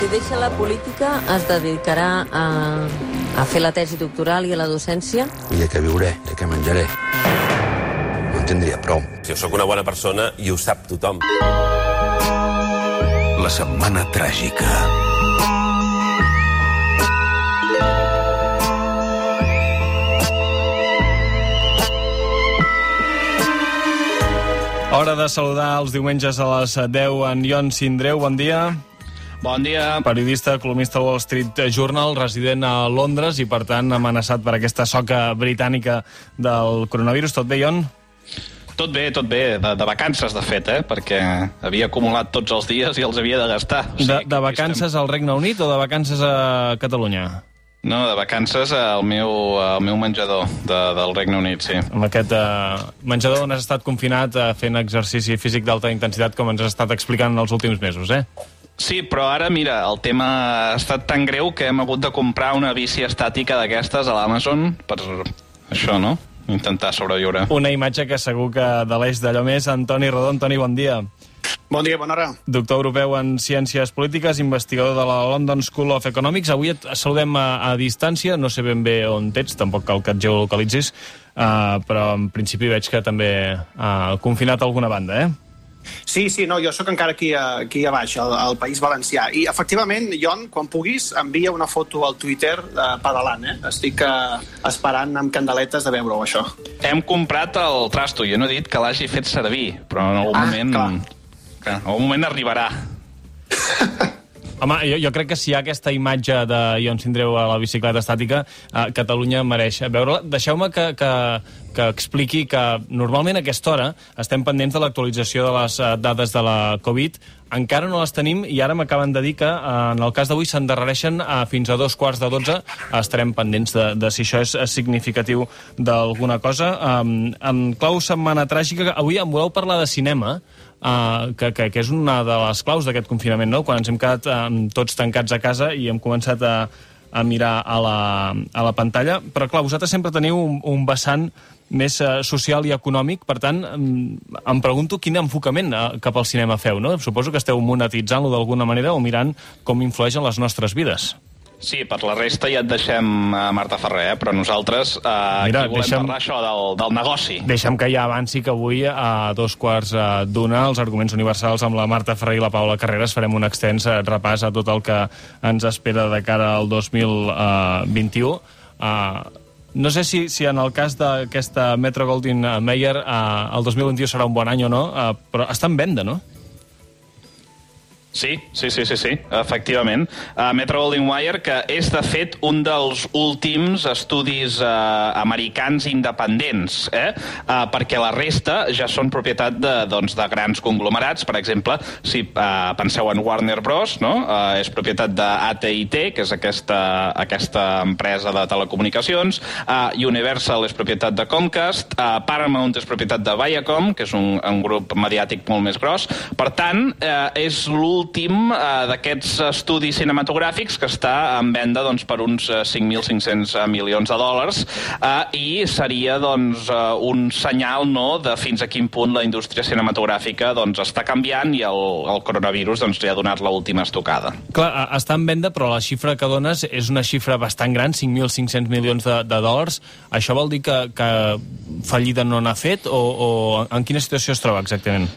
Si deixa la política, es dedicarà a, a fer la tesi doctoral i a la docència? I de què viuré, de què menjaré. No en tindria prou. Jo sóc una bona persona i ho sap tothom. La setmana tràgica. Hora de saludar els diumenges a les 10 en Ion Sindreu. Bon dia. Bon dia. Periodista, columnista al Wall Street Journal, resident a Londres i, per tant, amenaçat per aquesta soca britànica del coronavirus. Tot bé, Ion? Tot bé, tot bé. De, de vacances, de fet, eh? Perquè havia acumulat tots els dies i els havia de gastar. O De, que de avui vacances al Regne Unit o de vacances a Catalunya? Estem... No, de vacances al meu, al meu menjador de, del Regne Unit, sí. Amb aquest eh, menjador on has estat confinat eh, fent exercici físic d'alta intensitat com ens has estat explicant en els últims mesos, eh? Sí, però ara, mira, el tema ha estat tan greu que hem hagut de comprar una bici estàtica d'aquestes a l'Amazon per això, no? Intentar sobreviure. Una imatge que segur que de l'eix d'allò més. Antoni Rodon, Toni, bon dia. Bon dia, bona hora. Doctor europeu en Ciències Polítiques, investigador de la London School of Economics. Avui et saludem a, a distància, no sé ben bé on ets, tampoc cal que et geolocalitzis, uh, però en principi veig que també uh, confinat a alguna banda, eh? Sí, sí, no, jo sóc encara aquí, a- aquí a baix, al, al País Valencià. I, efectivament, Jon, quan puguis, envia una foto al Twitter eh, pedalant, eh? Estic eh, esperant amb candeletes de veure-ho, això. Hem comprat el trasto. Jo no he dit que l'hagi fet servir, però en algun Ah, moment... clar. Clar, en algun moment arribarà. Home, jo, jo crec que si hi ha aquesta imatge de Ion Sindreu a la bicicleta estàtica, eh, Catalunya mereix veure-la. Deixeu-me que, que, que expliqui que normalment a aquesta hora estem pendents de l'actualització de les eh, dades de la Covid. Encara no les tenim i ara m'acaben de dir que eh, en el cas d'avui s'endarrereixen eh, fins a dos quarts de dotze. Estarem pendents de, de si això és eh, significatiu d'alguna cosa. Um, en clau setmana tràgica, avui em voleu parlar de cinema, Uh, que, que, que és una de les claus d'aquest confinament, no? quan ens hem quedat um, tots tancats a casa i hem començat a, a mirar a la, a la pantalla. Però, clar, vosaltres sempre teniu un, un vessant més uh, social i econòmic, per tant, um, em pregunto quin enfocament uh, cap al cinema feu, no? Suposo que esteu monetitzant-lo d'alguna manera o mirant com influeix en les nostres vides. Sí, per la resta ja et deixem a Marta Ferrer, eh? però nosaltres eh, Mira, aquí volem deixa'm- parlar això del, del negoci. Deixa'm que ja avanci que avui a dos quarts eh, d'una, els arguments universals amb la Marta Ferrer i la Paula Carreras farem un extens eh, repàs a tot el que ens espera de cara al 2021. Uh, no sé si, si en el cas d'aquesta Metro Goldwyn Mayer uh, el 2021 serà un bon any o no, uh, però està en venda, no? Sí, sí, sí, sí, sí, efectivament. Uh, Metro Goldwyn Mayer, que és, de fet, un dels últims estudis uh, americans independents, eh? uh, perquè la resta ja són propietat de, doncs, de grans conglomerats. Per exemple, si uh, penseu en Warner Bros., no? uh, és propietat de AT&T, que és aquesta, aquesta empresa de telecomunicacions, uh, Universal és propietat de Comcast, uh, Paramount és propietat de Viacom, que és un, un grup mediàtic molt més gros. Per tant, uh, és l'últim eh, d'aquests estudis cinematogràfics que està en venda doncs, per uns eh, 5.500 milions de dòlars eh, i seria doncs, eh, un senyal no, de fins a quin punt la indústria cinematogràfica doncs, està canviant i el, el coronavirus doncs, li ha donat l'última estocada. Clar, està en venda, però la xifra que dones és una xifra bastant gran, 5.500 milions de, de dòlars. Això vol dir que, que fallida no n'ha fet o, o en quina situació es troba exactament?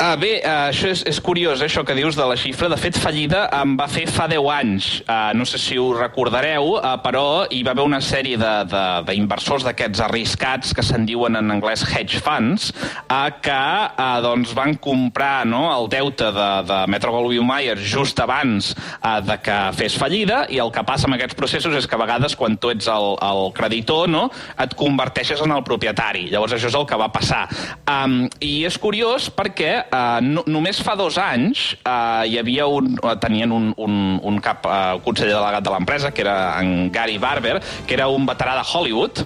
Ah, bé, uh, això és, és curiós, eh, això que dius de la xifra. De fet, fallida em va fer fa 10 anys. Uh, no sé si ho recordareu, uh, però hi va haver una sèrie d'inversors d'aquests arriscats que se'n diuen en anglès hedge funds, uh, que uh, doncs van comprar no, el deute de, de Metro Goldwyn Mayer just abans uh, de que fes fallida, i el que passa amb aquests processos és que a vegades quan tu ets el, el creditor, no, et converteixes en el propietari. Llavors això és el que va passar. Um, I és curiós perquè uh, no, només fa dos anys uh, hi havia un, uh, tenien un, un, un cap uh, conseller delegat de l'empresa, que era en Gary Barber, que era un veterà de Hollywood,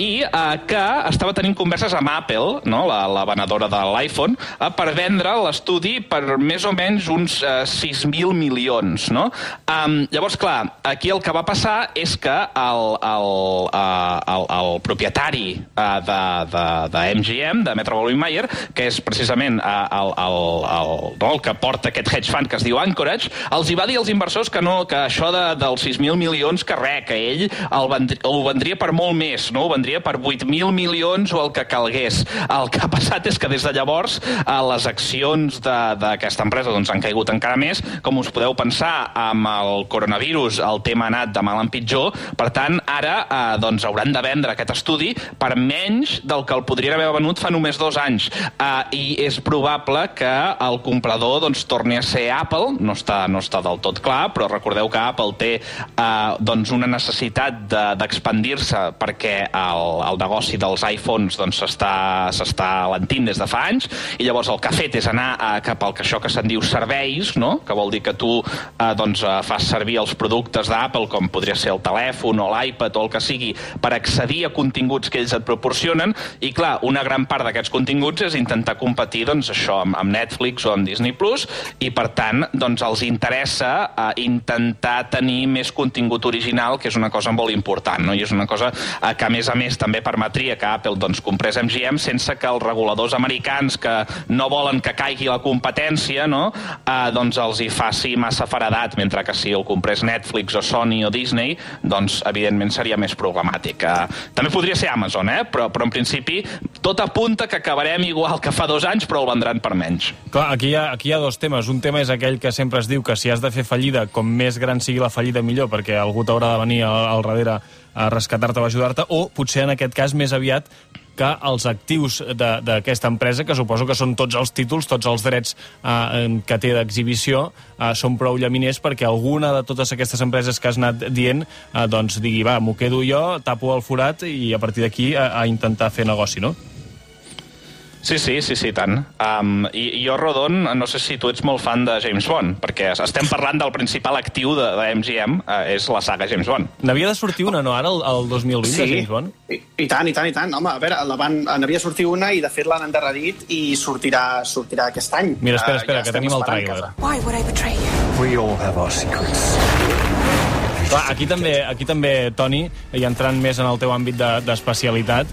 i uh, que estava tenint converses amb Apple, no? la, la venedora de l'iPhone, uh, per vendre l'estudi per més o menys uns uh, 6.000 milions. No? Um, llavors, clar, aquí el que va passar és que el, el, uh, el, el propietari uh, de, de, de MGM, de Metro Goldwyn Mayer, que és precisament uh, el, el, el, no, el que porta aquest hedge fund que es diu Anchorage, els hi va dir als inversors que no, que això de, dels 6.000 milions que res, que ell el, vendria, el vendria per molt més, no? ho vendria per 8.000 milions o el que calgués. El que ha passat és que des de llavors uh, les accions d'aquesta empresa doncs, han caigut encara més. Com us podeu pensar, amb el coronavirus el tema ha anat de mal en pitjor, per tant, ara eh, doncs, hauran de vendre aquest estudi per menys del que el podrien haver venut fa només dos anys. Eh, I és probable que el comprador doncs, torni a ser Apple, no està, no està del tot clar, però recordeu que Apple té eh, doncs, una necessitat d'expandir-se de, perquè el, el negoci dels iPhones doncs, s'està doncs, alentint des de fa anys, i llavors el que ha fet és anar eh, cap al que això que se'n diu serveis, no? que vol dir que tu eh, doncs, eh, fas servir els productes d'Apple, com podria ser el telèfon o l'iPad o el que sigui, per accedir a continguts que ells et proporcionen, i clar, una gran part d'aquests continguts és intentar competir doncs, això amb, amb Netflix o amb Disney+, Plus i per tant doncs, els interessa eh, intentar tenir més contingut original, que és una cosa molt important, no? i és una cosa eh, que a més a més també permetria que Apple doncs, comprés MGM sense que els reguladors americans que no volen que caigui la competència no? eh, doncs els hi faci massa faradat, mentre que si el comprés Netflix o Sony o Disney, doncs evidentment seria més problemàtic. Eh, també podria ser Amazon, eh? però, però en principi tot apunta que acabarem igual que fa dos anys, però el vendran per menys. Clar, aquí hi, ha, aquí hi ha dos temes. Un tema és aquell que sempre es diu que si has de fer fallida, com més gran sigui la fallida millor, perquè algú t'haurà de venir al, al darrere a rescatar-te o ajudar-te, o potser en aquest cas més aviat que els actius d'aquesta empresa, que suposo que són tots els títols, tots els drets eh, que té d'exhibició, eh, són prou llaminers perquè alguna de totes aquestes empreses que has anat dient eh, doncs digui, va, m'ho quedo jo, tapo el forat i a partir d'aquí a, a intentar fer negoci, no? Sí, sí, sí, sí, tant. Um, i, I jo, Rodon, no sé si tu ets molt fan de James Bond, perquè estem parlant del principal actiu de, de MGM, uh, és la saga James Bond. N'havia de sortir una, no, ara, el, el 2020, Sí. de James Bond? I, I tant, i tant, i tant. Home, a veure, la van, n'havia sortit una i de fet l'han endarrerit i sortirà, sortirà aquest any. Mira, espera, Eh, espera, que estem tenim el tràiler. casa. Why would I betray you? We all have our secrets. Clar, aquí també, aquí també, Toni, i entrant més en el teu àmbit de- d'especialitat,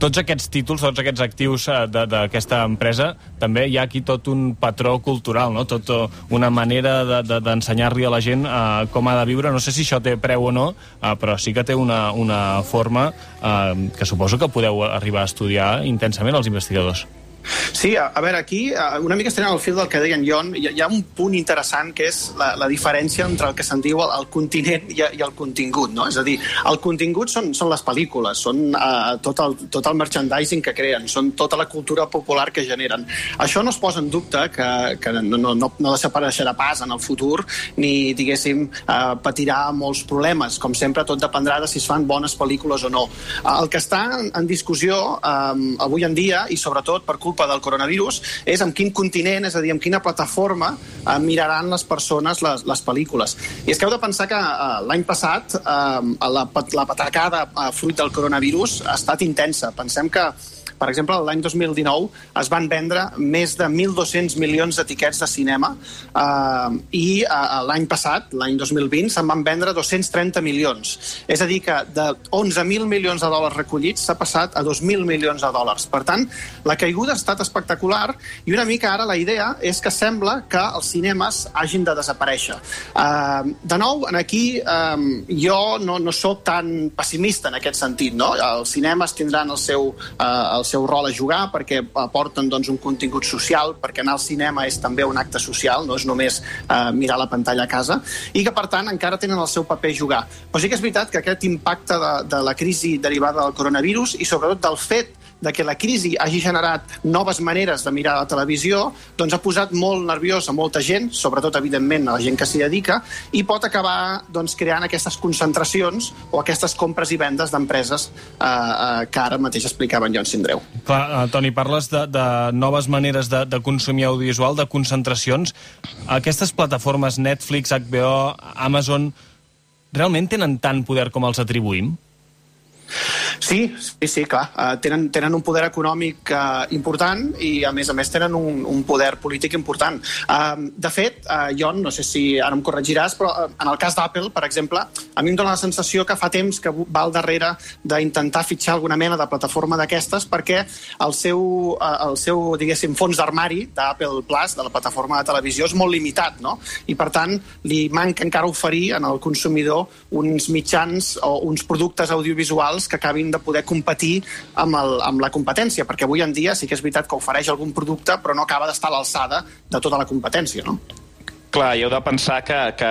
tots aquests títols, tots aquests actius eh, de- d'aquesta empresa, també hi ha aquí tot un patró cultural, no? tot eh, una manera de- de- d'ensenyar-li a la gent eh, com ha de viure. No sé si això té preu o no, eh, però sí que té una, una forma eh, que suposo que podeu arribar a estudiar intensament els investigadors. Sí, a, a veure, aquí, una mica estirant el fil del que deia en Jon, hi, hi ha un punt interessant que és la, la diferència entre el que se'n diu el, el continent i, i el contingut, no? És a dir, el contingut són, són les pel·lícules, són uh, tot, el, tot el merchandising que creen, són tota la cultura popular que generen. Això no es posa en dubte que, que no, no, no, no desapareixerà pas en el futur, ni, diguéssim, uh, patirà molts problemes. Com sempre, tot dependrà de si es fan bones pel·lícules o no. Uh, el que està en, en discussió um, avui en dia, i sobretot per culpa del coronavirus, és en quin continent, és a dir, en quina plataforma eh, miraran les persones les, les pel·lícules. I és que heu de pensar que eh, l'any passat eh, la, la patacada eh, fruit del coronavirus ha estat intensa. Pensem que per exemple, l'any 2019 es van vendre més de 1.200 milions de tiquets de cinema eh, i eh, l'any passat, l'any 2020, se'n van vendre 230 milions. És a dir, que de 11.000 milions de dòlars recollits s'ha passat a 2.000 milions de dòlars. Per tant, la caiguda ha estat espectacular i una mica ara la idea és que sembla que els cinemes hagin de desaparèixer. Eh, de nou, en aquí eh, jo no, no sóc tan pessimista en aquest sentit. No? Els cinemes tindran el seu, eh, el seu rol a jugar perquè aporten doncs, un contingut social, perquè anar al cinema és també un acte social, no és només eh, mirar la pantalla a casa, i que per tant encara tenen el seu paper a jugar. Però sí que és veritat que aquest impacte de, de la crisi derivada del coronavirus i sobretot del fet de que la crisi hagi generat noves maneres de mirar la televisió, doncs ha posat molt nerviós a molta gent, sobretot, evidentment, a la gent que s'hi dedica, i pot acabar doncs, creant aquestes concentracions o aquestes compres i vendes d'empreses eh, eh, que ara mateix explicava en Joan Sindreu. Clar, uh, Toni, parles de, de noves maneres de, de consumir audiovisual, de concentracions. Aquestes plataformes Netflix, HBO, Amazon, realment tenen tant poder com els atribuïm? Sí, sí, sí, clar. Uh, tenen, tenen un poder econòmic uh, important i, a més a més, tenen un, un poder polític important. Uh, de fet, uh, Jon, no sé si ara em corregiràs, però uh, en el cas d'Apple, per exemple, a mi em dóna la sensació que fa temps que va al darrere d'intentar fitxar alguna mena de plataforma d'aquestes perquè el seu, uh, el seu diguéssim, fons d'armari d'Apple Plus, de la plataforma de televisió, és molt limitat, no? I, per tant, li manca encara oferir en el consumidor uns mitjans o uns productes audiovisuals que acabin de poder competir amb, el, amb la competència, perquè avui en dia sí que és veritat que ofereix algun producte, però no acaba d'estar a l'alçada de tota la competència, no? Clar, i heu de pensar que, que,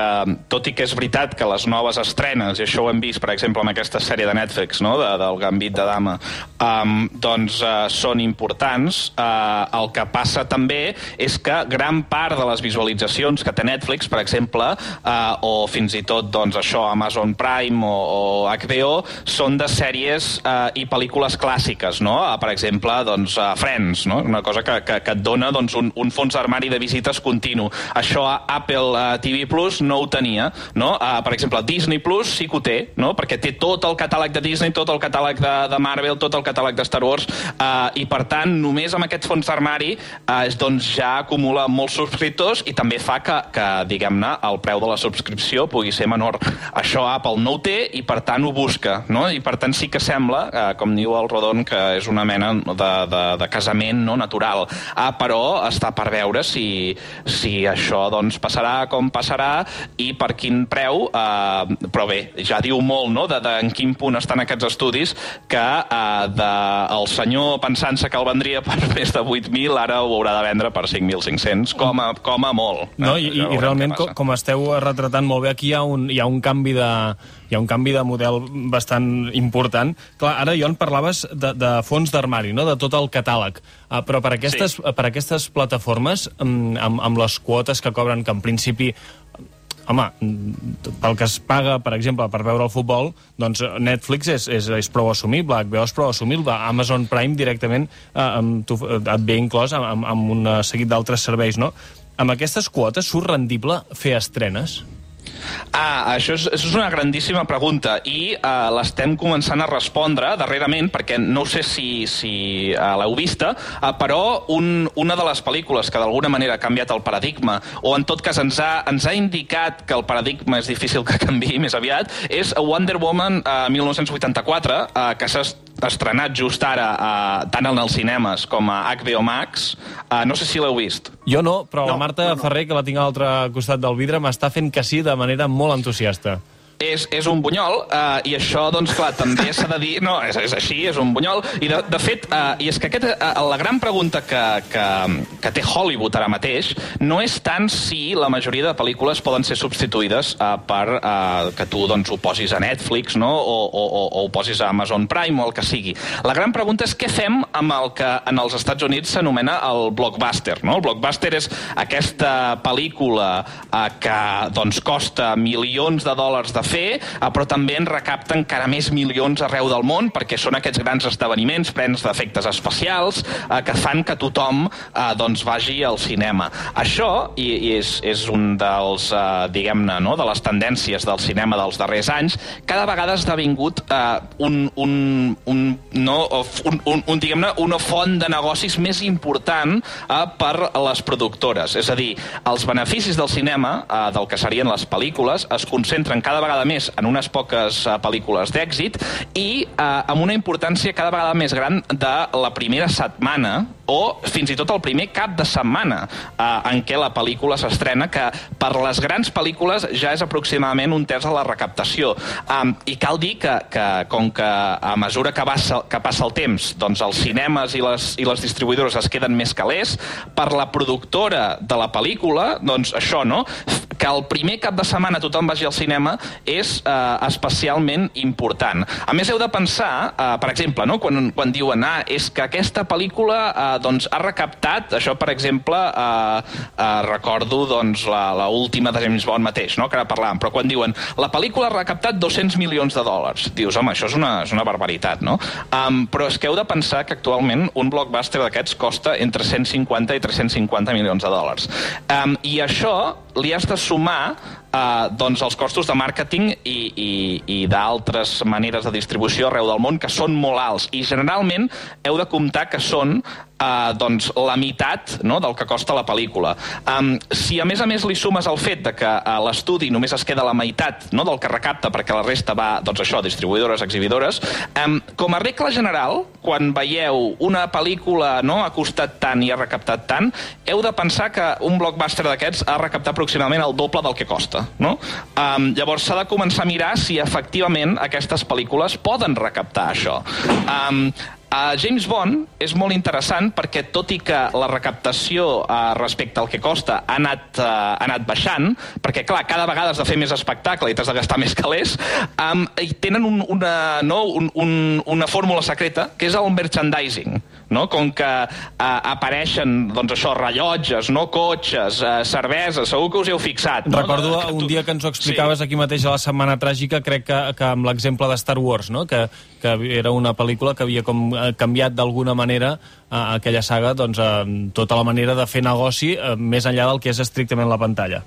tot i que és veritat que les noves estrenes, i això ho hem vist, per exemple, amb aquesta sèrie de Netflix, no?, de, del Gambit de Dama, um, doncs uh, són importants. Uh, el que passa també és que gran part de les visualitzacions que té Netflix, per exemple, uh, o fins i tot, doncs, això, Amazon Prime o, o HBO, són de sèries uh, i pel·lícules clàssiques, no?, uh, per exemple, doncs, uh, Friends, no?, una cosa que, que, que et dona doncs, un, un fons d'armari de visites continu. Això Apple uh, TV Plus no ho tenia, no? Uh, per exemple, Disney Plus sí que ho té, no? Perquè té tot el catàleg de Disney, tot el catàleg de, de Marvel, tot el catàleg de Star Wars, uh, i per tant, només amb aquest fons d'armari uh, doncs ja acumula molts subscriptors i també fa que, que diguem-ne, el preu de la subscripció pugui ser menor. Això Apple no ho té i per tant ho busca, no? I per tant sí que sembla, uh, com diu el Rodon, que és una mena de, de, de casament no natural. Uh, però està per veure si, si això doncs, passarà com passarà i per quin preu, eh, però bé, ja diu molt no, de, de en quin punt estan aquests estudis que eh, de, el senyor pensant-se que el vendria per més de 8.000 ara ho haurà de vendre per 5.500 com, a, com a molt. No, eh? i, i, i realment, com, com esteu retratant molt bé, aquí hi ha un, hi ha un canvi de hi ha un canvi de model bastant important. Clar, ara, jo en parlaves de, de fons d'armari, no? de tot el catàleg. Uh, però per aquestes, sí. per aquestes plataformes, um, amb, amb les quotes que cobren, que en principi home, pel que es paga, per exemple, per veure el futbol, doncs Netflix és, és, és prou assumible, HBO és prou assumible, Amazon Prime directament eh, amb, tu, et ve inclòs amb, amb un seguit d'altres serveis, no? Amb aquestes quotes surt rendible fer estrenes? Ah, això és, això és una grandíssima pregunta. I uh, l'estem començant a respondre darrerament, perquè no sé si, si uh, l'heu vista, uh, però un, una de les pel·lícules que d'alguna manera ha canviat el paradigma, o en tot cas ens ha, ens ha indicat que el paradigma és difícil que canvi més aviat, és Wonder Woman uh, 1984, uh, que s'ha estrenat just ara uh, tant en els cinemes com a HBO Max. Uh, no sé si l'heu vist. Jo no, però No, la Marta no, no. Ferrer, que la tinc a l'altre costat del vidre, m'està fent que sí de manera molt entusiasta. És, és un bunyol, eh, i això, doncs, clar, també s'ha de dir... No, és, és així, és un bunyol. I, de, de fet, eh, i és que aquest, eh, la gran pregunta que, que, que té Hollywood ara mateix no és tant si la majoria de pel·lícules poden ser substituïdes eh, per eh, que tu doncs, ho posis a Netflix, no?, o, o, o, o ho posis a Amazon Prime o el que sigui. La gran pregunta és què fem amb el que en els Estats Units s'anomena el blockbuster, no? El blockbuster és aquesta pel·lícula eh, que doncs, costa milions de dòlars de fer, eh, però també en recapta encara més milions arreu del món, perquè són aquests grans esdeveniments plens d'efectes especials eh, que fan que tothom eh, doncs vagi al cinema. Això, i, i és, és un dels, eh, diguem-ne, no, de les tendències del cinema dels darrers anys, cada vegada ha esdevingut eh, un, un, un, no, un, un, un, diguem-ne, una font de negocis més important eh, per les productores. És a dir, els beneficis del cinema, eh, del que serien les pel·lícules, es concentren cada vegada més en unes poques uh, pel·lícules d'èxit i uh, amb una importància cada vegada més gran de la primera setmana o fins i tot el primer cap de setmana uh, en què la pel·lícula s'estrena, que per les grans pel·lícules ja és aproximadament un terç de la recaptació. Um, I cal dir que, que com que a mesura que passa, que passa el temps, doncs els cinemes i les, i les distribuïdores es queden més calés, per la productora de la pel·lícula, doncs això, no? que el primer cap de setmana tothom vagi al cinema és uh, especialment important. A més, heu de pensar, uh, per exemple, no? quan, quan diuen ah, és que aquesta pel·lícula uh, doncs, ha recaptat, això, per exemple, uh, uh, recordo doncs, la, la última de James Bond mateix, no? que ara parlàvem, però quan diuen la pel·lícula ha recaptat 200 milions de dòlars, dius, home, això és una, és una barbaritat, no? Um, però és que heu de pensar que actualment un blockbuster d'aquests costa entre 150 i 350 milions de dòlars. Um, I això li has de sumar eh, doncs els costos de màrqueting i, i, i d'altres maneres de distribució arreu del món que són molt alts i generalment heu de comptar que són eh, doncs la meitat no, del que costa la pel·lícula. Um, si a més a més li sumes el fet de que a l'estudi només es queda la meitat no, del que recapta perquè la resta va, doncs això, distribuïdores, exhibidores, um, com a regla general, quan veieu una pel·lícula no, ha costat tant i ha recaptat tant, heu de pensar que un blockbuster d'aquests ha recaptat aproximadament el doble del que costa. No? Um, llavors s'ha de començar a mirar si efectivament aquestes pel·lícules poden recaptar això. Um, Uh, James Bond és molt interessant perquè, tot i que la recaptació uh, respecte al que costa ha anat, uh, ha anat baixant, perquè, clar, cada vegada has de fer més espectacle i t'has de gastar més calés, um, i tenen un, una, no, un, un, una fórmula secreta, que és el merchandising. No? Com que uh, apareixen doncs això, rellotges, no cotxes, uh, cerveses, segur que us heu fixat. No? Recordo que un tu- dia que ens ho explicaves Sí. aquí mateix a la Setmana Tràgica, crec que, que amb l'exemple de Star Wars, no? que, que era una pel·lícula que havia com eh, canviat d'alguna manera a aquella saga doncs, eh, tota la manera de fer negoci eh, més enllà del que és estrictament la pantalla.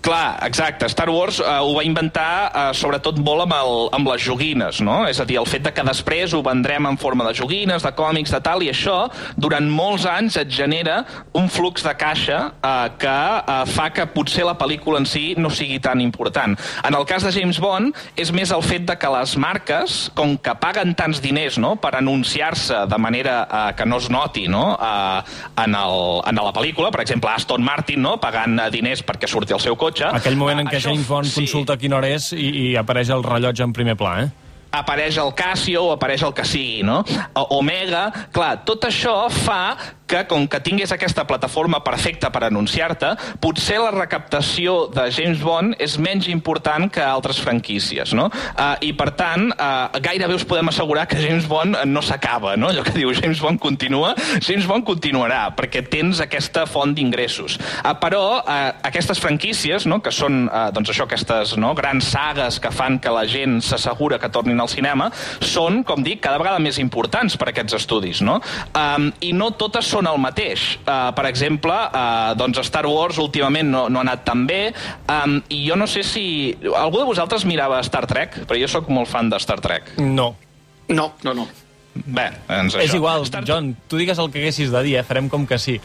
Clar, exacte. Star Wars uh, ho va inventar uh, sobretot molt amb, el, amb les joguines, no? És a dir, el fet de que després ho vendrem en forma de joguines, de còmics, de tal, i això durant molts anys et genera un flux de caixa uh, que uh, fa que potser la pel·lícula en si no sigui tan important. En el cas de James Bond és més el fet de que les marques, com que paguen tants diners no? per anunciar-se de manera uh, que no es noti no? uh, en, el, en la pel·lícula, per exemple, Aston Martin no? pagant uh, diners perquè surti el seu cotxe, Aquell moment en què James Bond sí. consulta quina hora és i, i apareix el rellotge en primer pla, eh? apareix el Casio o apareix el que sigui, no? Omega, clar, tot això fa que, com que tingués aquesta plataforma perfecta per anunciar-te, potser la recaptació de James Bond és menys important que altres franquícies, no? Uh, I, per tant, uh, gairebé us podem assegurar que James Bond no s'acaba, no? Allò que diu James Bond continua, James Bond continuarà, perquè tens aquesta font d'ingressos. Uh, però uh, aquestes franquícies, no?, que són, uh, doncs això, aquestes no, grans sagues que fan que la gent s'assegura que tornin al cinema, són, com dic, cada vegada més importants per a aquests estudis, no? Um, I no totes són el mateix. Uh, per exemple, uh, doncs Star Wars últimament no, no ha anat tan bé, um, i jo no sé si... Algú de vosaltres mirava Star Trek? Però jo sóc molt fan de Star Trek. No. No, no, no. Bé, doncs És això. igual, Star John, tu digues el que haguessis de dir, eh? farem com que sí.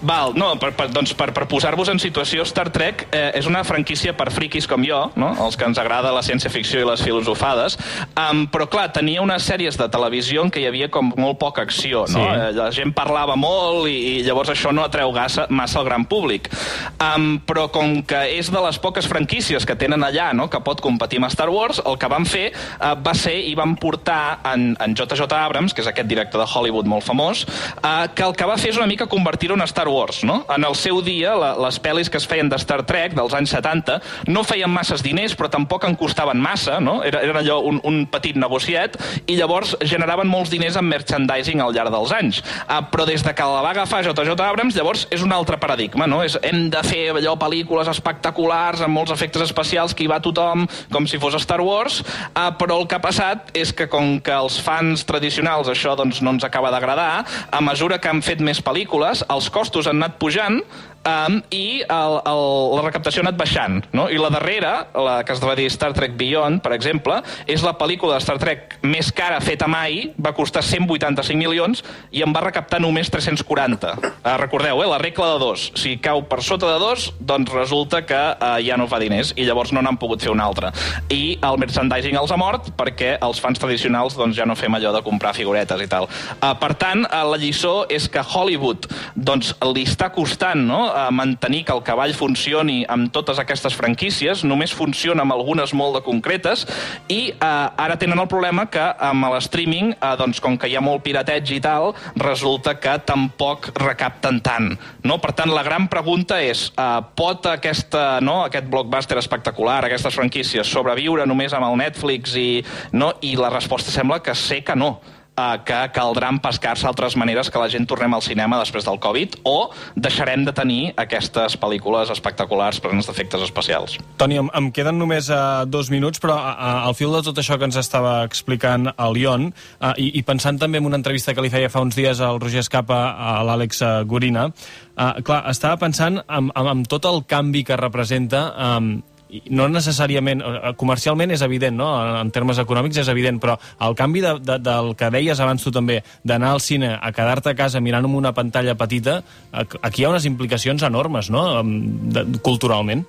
Val, no, per, per, doncs per, per posar-vos en situació, Star Trek eh, és una franquícia per friquis com jo, no? els que ens agrada la ciència-ficció i les filosofades, um, però clar, tenia unes sèries de televisió en què hi havia com molt poca acció, no? Sí. Eh, la gent parlava molt i, i llavors això no atreu gassa, massa al gran públic. Um, però com que és de les poques franquícies que tenen allà, no?, que pot competir amb Star Wars, el que van fer uh, va ser i van portar en, en J.J. Abrams, que és aquest director de Hollywood molt famós, uh, que el que va fer és una mica convertir-ho en Star Wars, no? En el seu dia, la, les pel·lis que es feien de Star Trek, dels anys 70, no feien masses diners, però tampoc en costaven massa, no? Era, era allò un, un petit negociet, i llavors generaven molts diners en merchandising al llarg dels anys. Uh, però des de que la va agafar J.J. Abrams, llavors és un altre paradigma, no? És, hem de fer allò pel·lícules espectaculars, amb molts efectes especials, que hi va tothom, com si fos Star Wars, uh, però el que ha passat és que com que els fans tradicionals això doncs, no ens acaba d'agradar, a mesura que han fet més pel·lícules, els costos han anat pujant um, i el, el, la recaptació ha anat baixant. No? I la darrera, la que es va dir Star Trek Beyond, per exemple, és la pel·lícula de Star Trek més cara feta mai, va costar 185 milions i en va recaptar només 340. Uh, recordeu, eh, la regla de dos. Si cau per sota de dos, doncs resulta que uh, ja no fa diners i llavors no n'han pogut fer una altra. I el merchandising els ha mort perquè els fans tradicionals doncs, ja no fem allò de comprar figuretes i tal. Uh, per tant, uh, la lliçó és que Hollywood doncs, li està costant no? A mantenir que el cavall funcioni amb totes aquestes franquícies, només funciona amb algunes molt de concretes, i eh, ara tenen el problema que amb l'streaming, eh, doncs, com que hi ha molt pirateig i tal, resulta que tampoc recapten tant. No? Per tant, la gran pregunta és, eh, pot aquesta, no, aquest blockbuster espectacular, aquestes franquícies, sobreviure només amb el Netflix? I, no? I la resposta sembla que sé que no eh, que caldrà empescar-se altres maneres que la gent tornem al cinema després del Covid o deixarem de tenir aquestes pel·lícules espectaculars plenes d'efectes especials. Toni, em, em queden només uh, dos minuts, però uh, al fil de tot això que ens estava explicant el Ion, uh, i, i pensant també en una entrevista que li feia fa uns dies al Roger Escapa a l'Àlex Gorina, uh, clar, estava pensant en, en, en tot el canvi que representa i no necessàriament, eh, comercialment és evident, no? en termes econòmics és evident, però el canvi de, de, del que deies abans tu també, d'anar al cine a quedar-te a casa mirant amb una pantalla petita, aquí hi ha unes implicacions enormes, no?, de, culturalment.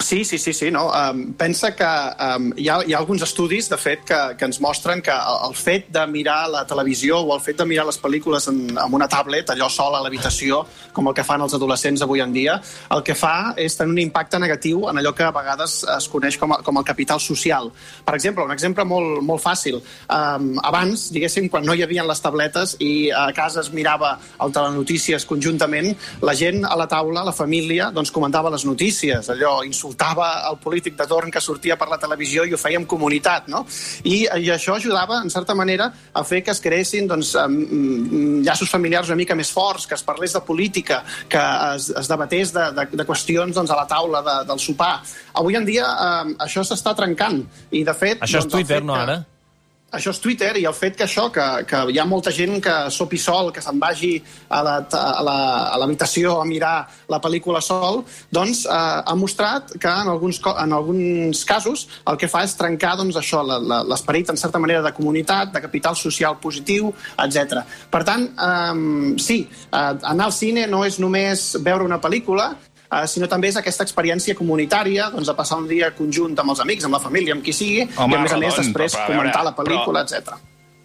Sí, sí, sí, sí, no. Um, pensa que um, hi, ha, hi ha alguns estudis, de fet, que, que ens mostren que el, el fet de mirar la televisió o el fet de mirar les pel·lícules en, amb una tablet, allò sol a l'habitació, com el que fan els adolescents avui en dia, el que fa és tenir un impacte negatiu en allò que a vegades es coneix com a, com el capital social. Per exemple, un exemple molt, molt fàcil. Um, abans, diguéssim, quan no hi havia les tabletes i a casa es mirava el telenotícies conjuntament, la gent a la taula, la família, doncs comentava les notícies, allò insultava el polític de torn que sortia per la televisió i ho feia en comunitat, no? I, i això ajudava, en certa manera, a fer que es creessin doncs, llaços familiars una mica més forts, que es parlés de política, que es, es debatés de, de, de qüestions doncs, a la taula de, del sopar. Avui en dia eh, això s'està trencant i, de fet... Això és doncs, Twitter, que... no, ara? Això és Twitter i el fet que això, que, que hi ha molta gent que sopi sol, que se'n vagi a l'habitació a, a, a mirar la pel·lícula sol, doncs eh, ha mostrat que en alguns, en alguns casos el que fa és trencar doncs, això, l'esperit en certa manera de comunitat, de capital social positiu, etc. Per tant, eh, sí, eh, anar al cine no és només veure una pel·lícula, uh, sinó també és aquesta experiència comunitària doncs, de passar un dia conjunt amb els amics, amb la família, amb qui sigui, Home, i a més a més després però, però, comentar la pel·lícula, però- etc.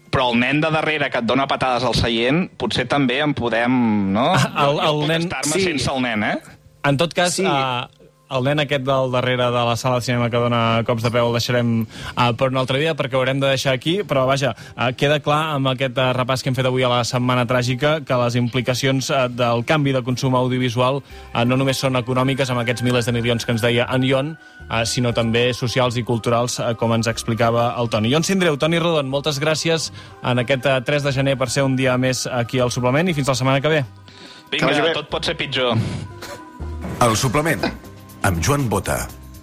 Però el nen de darrere que et dona patades al seient, potser també en podem, no? El- el jo puc nen- estar-me sí. sense el nen, eh? En tot cas, sí. uh, el nen aquest del darrere de la sala de cinema que dona cops de peu el deixarem uh, per un altre dia perquè ho haurem de deixar aquí, però vaja, uh, queda clar amb aquest uh, repàs que hem fet avui a la Setmana Tràgica que les implicacions uh, del canvi de consum audiovisual uh, no només són econòmiques amb aquests milers de milions que ens deia en Ion, uh, sinó també socials i culturals, uh, com ens explicava el Toni. Ion Sindreu, Toni Rodon, moltes gràcies en aquest uh, 3 de gener per ser un dia més aquí al Suplement i fins la setmana que ve. Vinga, tot pot ser pitjor. El suplement, amb Joan Bota.